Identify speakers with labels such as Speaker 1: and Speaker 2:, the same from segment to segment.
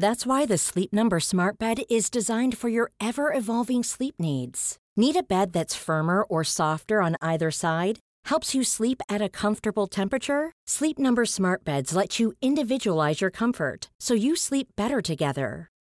Speaker 1: That's why the Sleep Number Smart Bed is designed for your ever evolving sleep needs. Need a bed that's firmer or softer on either side? Helps you sleep at a comfortable temperature? Sleep Number Smart Beds let you individualize your comfort so you sleep better together.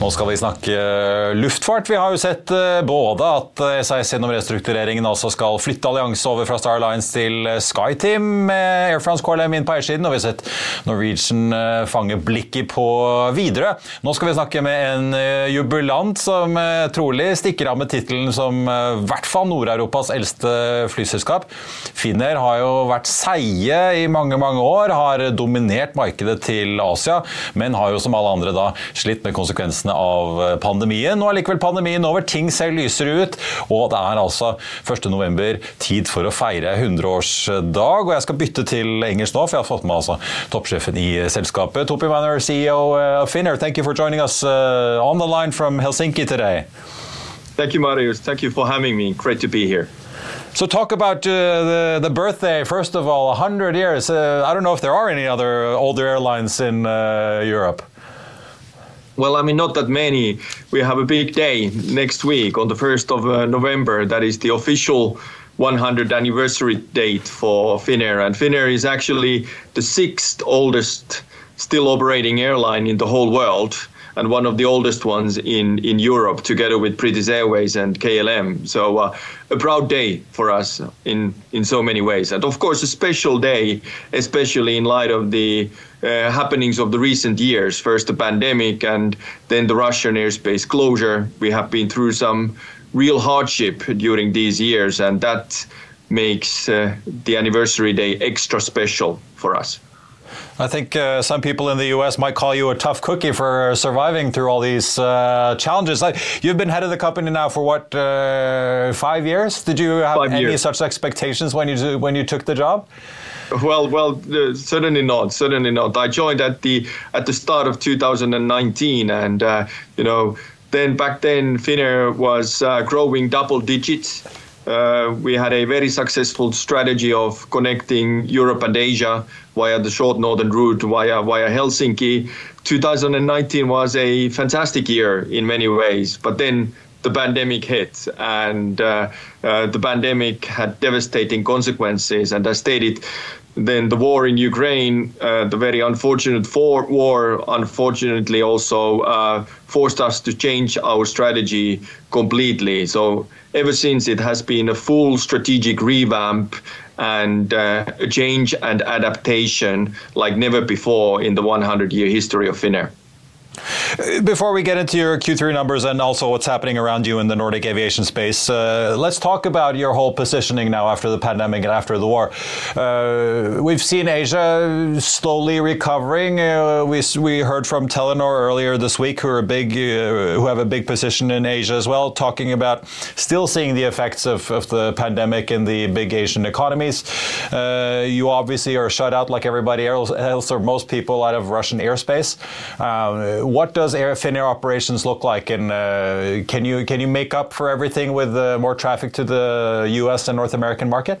Speaker 2: Nå skal vi snakke luftfart. Vi har jo sett eh, både at SAS gjennom restruktureringen altså skal flytte allianse over fra Star Alliance til SkyTeam med Air France KLM inn på eiersiden, og vi har sett Norwegian eh, fange blikket på Widerøe. Nå skal vi snakke med en eh, jubilant som trolig stikker av med tittelen som i hvert fall Nord-Europas eldste flyselskap. Finnair har jo vært seige i mange, mange år, har dominert markedet til Asia, men har jo som alle andre da slitt med konsekvensene av eh, pandemien. Nå er likevel pandemien over, ting ser lysere ut, og det er altså 1.11. tid for å feire 100-årsdag. Og jeg skal bytte til engelsk nå, for jeg har fått med altså toppsjefen i selskapet. Topi Manor, CEO of Finner, thank you for joining us uh, on the line from Helsinki today.
Speaker 3: Thank you, Marius. Thank you for having me. Great to be here.
Speaker 2: So talk about uh, the, the birthday, first of all, 100 years. Uh, I don't know if there are any other older airlines in uh, Europe.
Speaker 3: Well, I mean, not that many. We have a big day next week on the 1st of uh, November. That is the official 100th anniversary date for Finnair. And Finnair is actually the sixth oldest still operating airline in the whole world and one of the oldest ones in, in Europe, together with British Airways and KLM. So uh, a proud day for us in in so many ways, and of course a special day, especially in light of the uh, happenings of the recent years. First the pandemic, and then the Russian airspace closure. We have been through some real hardship during these years, and that makes uh, the anniversary day extra special for us.
Speaker 2: I think uh, some people in the U.S. might call you a tough cookie for surviving through all these uh, challenges. Like, you've been head of the company now for what uh, five years? Did you have
Speaker 3: Five
Speaker 2: any
Speaker 3: years.
Speaker 2: such expectations when you when you took the job?
Speaker 3: Well, well, uh, certainly not. Certainly not. I joined at the at the start of 2019, and uh, you know, then back then Finnair was uh, growing double digits. Uh, we had a very successful strategy of connecting Europe and Asia via the short northern route via via Helsinki. 2019 was a fantastic year in many ways, but then the pandemic hit, and uh, uh, the pandemic had devastating consequences. And I stated, then the war in Ukraine, uh, the very unfortunate for- war, unfortunately also uh, forced us to change our strategy completely. So ever since, it has been a full strategic revamp and uh, a change and adaptation like never before in the 100-year history of Finnair.
Speaker 2: Before we get into your Q3 numbers and also what's happening around you in the Nordic aviation space, uh, let's talk about your whole positioning now after the pandemic and after the war. Uh, we've seen Asia slowly recovering. Uh, we, we heard from Telenor earlier this week, who are big, uh, who have a big position in Asia as well, talking about still seeing the effects of, of the pandemic in the big Asian economies. Uh, you obviously are shut out like everybody else, else or most people out of Russian airspace. Uh, what does Air Finnair operations look like, and uh, can you can you make up for everything with uh, more traffic to the U.S. and North American market?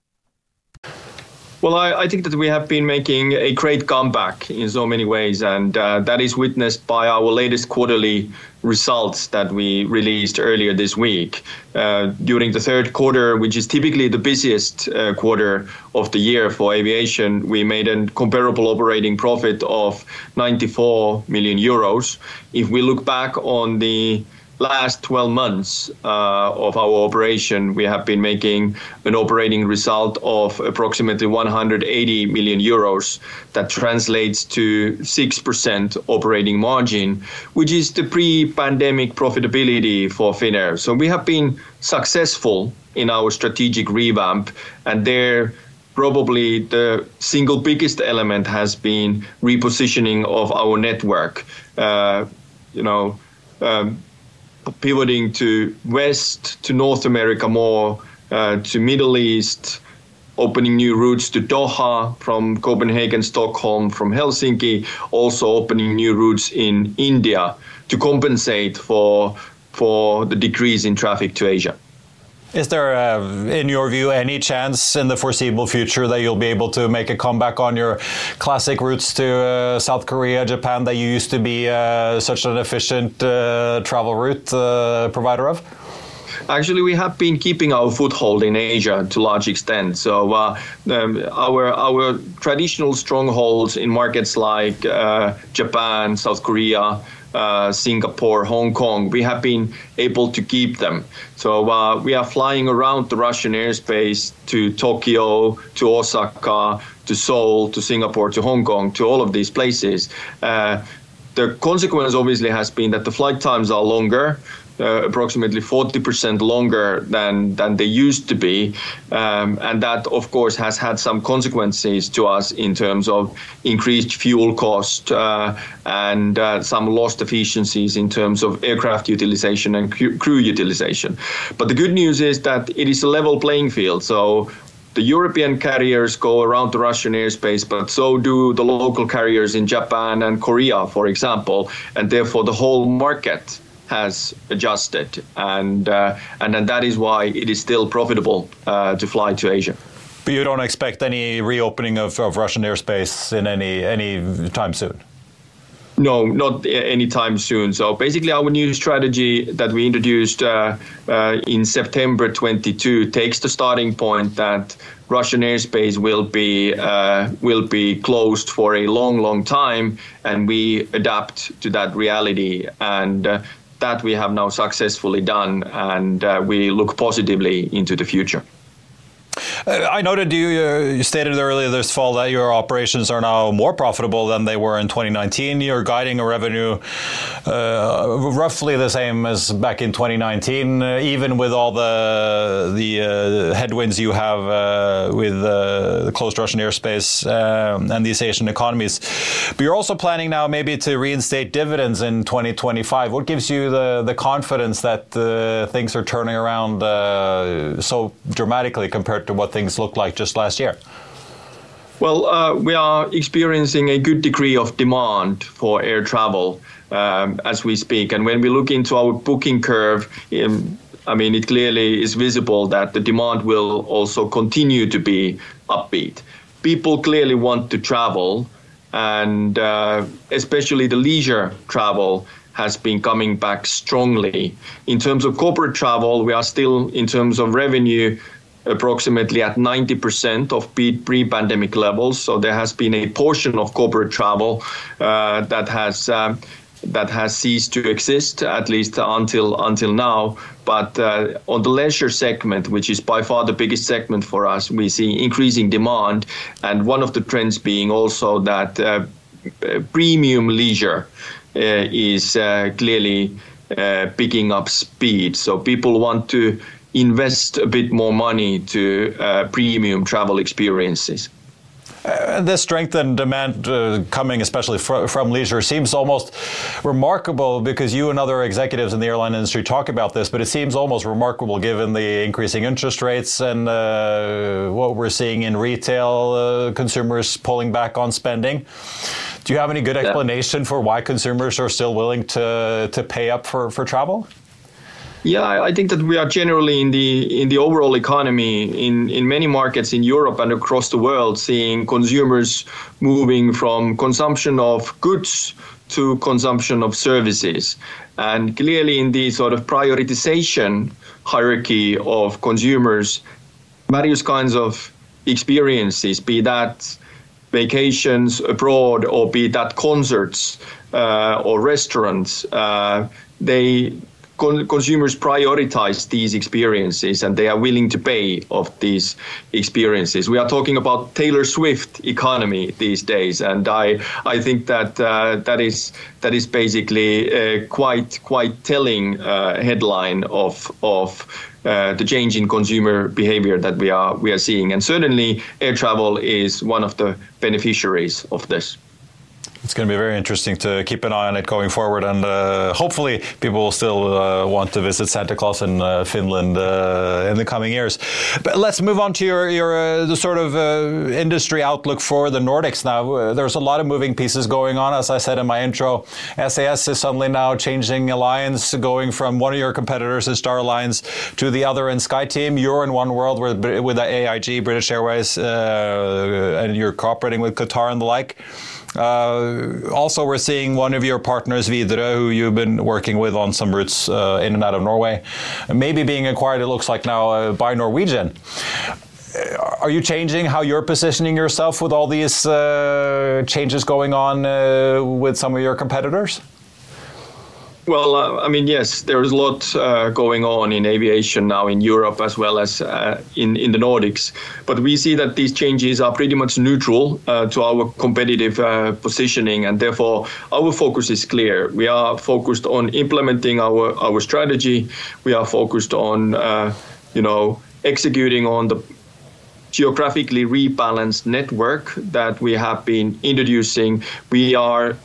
Speaker 3: Well, I, I, think that we have been making a great comeback in so many ways, and uh, that is witnessed by our latest quarterly results that we released earlier this week. Uh, during the third quarter, which is typically the busiest uh, quarter of the year for aviation, we made a comparable operating profit of 94 million euros. If we look back on the last 12 months uh, of our operation, we have been making an operating result of approximately 180 million euros. That translates to 6% operating margin, which is the pre-pandemic profitability for Finnair. So we have been successful in our strategic revamp, and there probably the single biggest element has been repositioning of our network. Uh, you know, um, pivoting to West, to North America more, uh, to Middle East, opening new routes to Doha from Copenhagen, Stockholm, from Helsinki, also opening new routes in India to compensate for for the decrease in traffic to Asia.
Speaker 2: Is there, uh, in your view, any chance in the foreseeable future that you'll be able to make a comeback on your classic routes to uh, South Korea, Japan, that you used to be uh, such an efficient uh, travel route uh, provider of?
Speaker 3: Actually, we have been keeping our foothold in Asia to large extent. So uh, um, our our traditional strongholds in markets like Japan, South Korea uh, Singapore, Hong Kong, we have been able to keep them. So uh, we are flying around the Russian airspace to Tokyo, to Osaka, to Seoul, to Singapore, to Hong Kong, to all of these places. Uh, the consequence obviously has been that the flight times are longer uh, approximately 40% longer than than they used to be, um, and that of course has had some consequences to us in terms of increased fuel cost uh, and uh, some lost efficiencies in terms of aircraft utilization and crew utilization. But the good news is that it is a level playing field. So the European carriers go around the Russian airspace, but so do the local carriers in Japan and Korea, for example, and therefore the whole market has adjusted, and uh, and then that is why it is still profitable uh, to fly to Asia.
Speaker 2: But you don't expect any reopening of, of Russian airspace in any any time soon.
Speaker 3: no, not anytime soon. So basically, our new strategy that we introduced uh, uh, in September 22 takes the starting point that Russian airspace will be uh, will be closed for a long, long time, and we adapt to that reality. And uh, that we have now successfully done, and uh, we look positively into the future.
Speaker 2: Uh, I noted you, uh, you stated earlier this fall that your operations are now more profitable than they were in 2019. You're guiding a revenue uh, roughly the same as back in 2019, uh, even with all the the uh, headwinds you have uh, with the closed Russian airspace um, and these Asian economies. But you're also planning now maybe to reinstate dividends in 2025. What gives you the the confidence that things are turning around so dramatically compared to what things looked like just last year?
Speaker 3: Well, uh, we are experiencing a good degree of demand for air travel um, as we speak. And when we look into our booking curve, um, I mean, it clearly is visible that the demand will also continue to be upbeat. People clearly want to travel, and uh, especially the leisure travel has been coming back strongly. In terms of corporate travel, we are still, in terms of revenue, approximately at 90% of pre-pandemic levels. So there has been a portion of corporate travel uh, that has um, that has ceased to exist at least until until now. But uh, on the leisure segment, which is by far the biggest segment for us, we see increasing demand, and one of the trends being also that uh, premium leisure uh, is uh, clearly uh, picking up speed. So people want to invest a bit more money to uh, premium travel experiences.
Speaker 2: Uh, this strength and demand uh, coming especially fr from leisure seems almost remarkable because you and other executives in the airline industry talk about this, but it seems almost remarkable given the increasing interest rates and uh, what we're seeing in retail, uh, consumers pulling back on spending. Do you have any good explanation yeah. for why consumers are still willing to, to pay up for, for travel?
Speaker 3: Yeah, I think that we are generally in the in the overall economy in in many markets in Europe and across the world seeing consumers moving from consumption of goods to consumption of services. And clearly in the sort of prioritization hierarchy of consumers, various kinds of experiences, be that vacations abroad or be that concerts uh, or restaurants, uh, they con- consumers prioritize these experiences and they are willing to pay of these experiences. We are talking about Taylor Swift economy these days, and I I think that uh, that is that is basically a quite quite telling uh, headline of of uh, the change in consumer behavior that we are we are seeing, and certainly air travel is one of the beneficiaries of this.
Speaker 2: It's going to be very interesting to keep an eye on it going forward, and uh, hopefully people will still uh, want to visit Santa Claus in uh, Finland uh, in the coming years. But let's move on to your your uh, the sort of uh, industry outlook for the Nordics now. there's a lot of moving pieces going on, as I said in my intro. SAS is suddenly now changing alliance, going from one of your competitors in Star Alliance to the other in SkyTeam. You're in One World with with AIG, British Airways, and you're cooperating with Qatar and the like. Uh, also, we're seeing one of your partners, Widerøe, who you've been working with on some routes uh, in and out of Norway, maybe being acquired, it looks like now, uh, by Norwegian. Are you changing how you're positioning yourself with all these changes going on with some of your competitors?
Speaker 3: Well, uh, I mean, yes, there is a lot uh, going on in aviation now in Europe as well as uh, in, in the Nordics. But we see that these changes are pretty much neutral uh, to our competitive uh, positioning. And therefore, our focus is clear. We are focused on implementing our, our strategy. We are focused on, uh, you know, executing on the geographically rebalanced network that we have been introducing. We are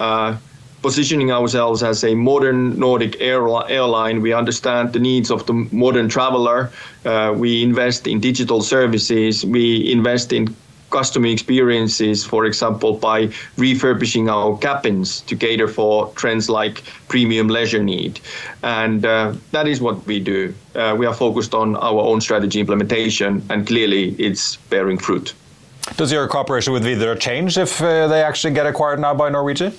Speaker 3: positioning ourselves as a modern Nordic airline. We understand the needs of the modern traveler. Uh, we invest in digital services. We invest in customer experiences, for example, by refurbishing our cabins to cater for trends like premium leisure need. And uh, that is what we do. Uh, we are focused on our own strategy implementation, and clearly it's bearing fruit.
Speaker 2: Does your cooperation with Widerøe change if uh, they actually get acquired now by Norwegian?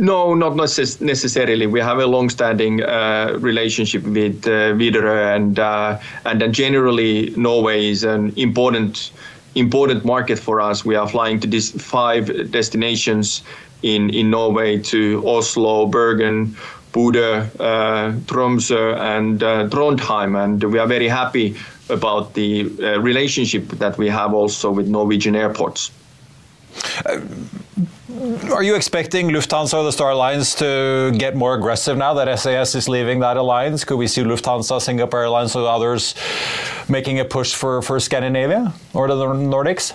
Speaker 3: No, not necess- necessarily. We have a long-standing uh, relationship with uh, Widerøe, and uh, and then generally Norway is an important important market for us. We are flying to these five destinations in in Norway to Oslo, Bergen, Bodø, uh, Tromsø, and uh, Trondheim, and we are very happy about the uh, relationship that we have also with Norwegian airports.
Speaker 2: Are you expecting Lufthansa, or the Star Alliance, to get more aggressive now that SAS is leaving that alliance? Could we see Lufthansa, Singapore Airlines, or others making a push for, for Scandinavia or the Nordics?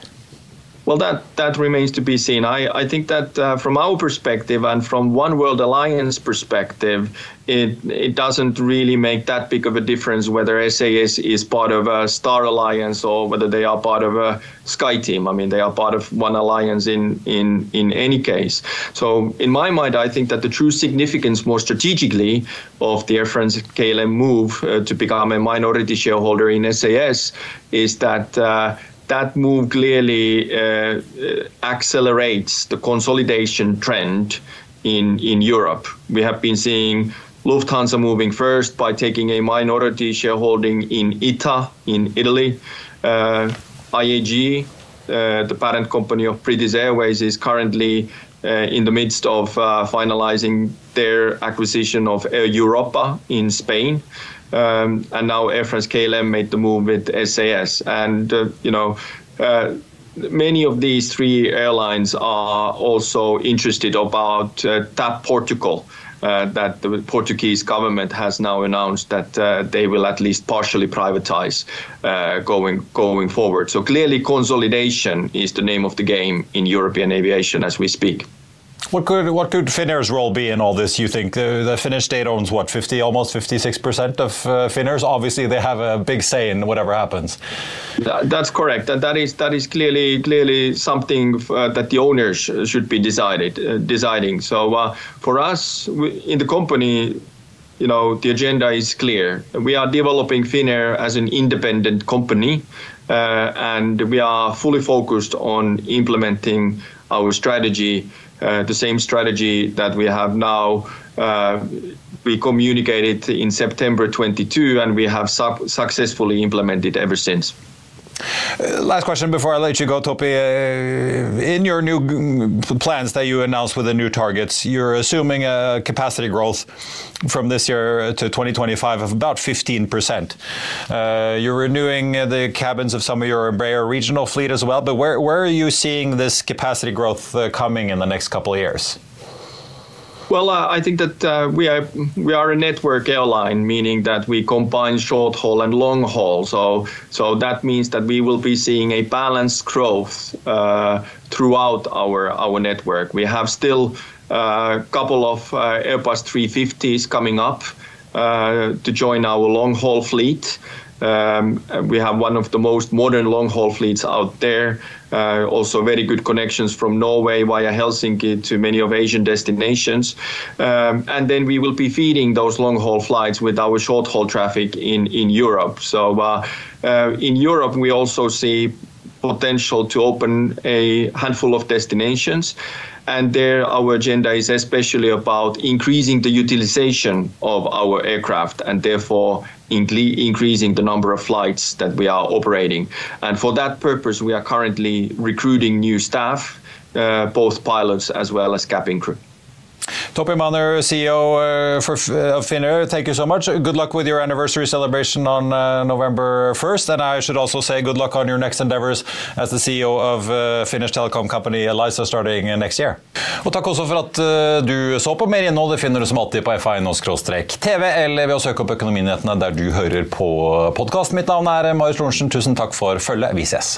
Speaker 3: Well, that that remains to be seen. I, I think that uh, from our perspective and from One World Alliance perspective, it it doesn't really make that big of a difference whether SAS is part of a Star Alliance or whether they are part of a Sky Team. I mean, they are part of one alliance in in in any case. So, in my mind, I think that the true significance, more strategically, of the Air France KLM move uh, to become a minority shareholder in SAS is that. Uh, that move clearly uh, accelerates the consolidation trend in, in Europe. We have been seeing Lufthansa moving first by taking a minority shareholding in ITA in Italy. Uh, IAG, uh, the parent company of British Airways, is currently uh, in the midst of uh, finalizing their acquisition of Air Europa in Spain. Um, and now Air France KLM made the move with SAS. And, uh, you know, uh, many of these three airlines are also interested about uh, TAP Portugal. Uh, that the Portuguese government has now announced that uh, they will at least partially privatize uh, going going forward. So clearly, consolidation is the name of the game in European aviation as we speak.
Speaker 2: What could what could Finnair's role be in all this? You think the, the Finnish state owns what fifty, almost fifty six percent of uh, Finnair's. Obviously, they have a big say in whatever happens.
Speaker 3: That, that's correct, and that is that is clearly clearly something uh, that the owners should be decided uh, deciding. So uh, for us we, in the company, you know, the agenda is clear. We are developing Finnair as an independent company, uh, and we are fully focused on implementing our strategy uh, the same strategy that we have now. Uh, we communicated in September 22, and we have su successfully implemented ever since.
Speaker 2: Uh, last question before I let you go, Topi. Uh, in your new plans that you announced with the new targets, you're assuming a capacity growth from this year to 2025 of about 15%. Uh, you're renewing the cabins of some of your Embraer regional fleet as well, but where, where are you seeing this capacity growth uh, coming in the next couple of years?
Speaker 3: Well, uh, I think that uh, we are we are a network airline, meaning that we combine short haul and long haul. So so that means that we will be seeing a balanced growth uh, throughout our our network. We have still a uh, couple of uh, Airbus 350s coming up uh, to join our long haul fleet. Um, we have one of the most modern long haul fleets out there. Uh, also, very good connections from Norway via Helsinki to many of Asian destinations. Um, and then we will be feeding those long haul flights with our short haul traffic in, in Europe. So, uh, uh, in Europe, we also see potential to open a handful of destinations. And there, our agenda is especially about increasing the utilization of our aircraft and therefore increasing the number of flights that we are operating. And for that purpose, we are currently recruiting new staff, uh, both pilots as well as cabin crew.
Speaker 2: Topi Manor, CEO uh, for uh, Finnair, thank you so much. Good luck with your anniversary celebration on uh, November 1st. And I should also say good luck on your next endeavors as the CEO of uh, Finnish telecom company Elisa starting next year. Og takk også for at du så på. Mer innhold det finner du som alltid på f1-tv eller ved å søke opp Økonominyhetene der du hører på podkast. Mitt navn er Marius Lorentzen. Tusen takk for følget. Vi ses.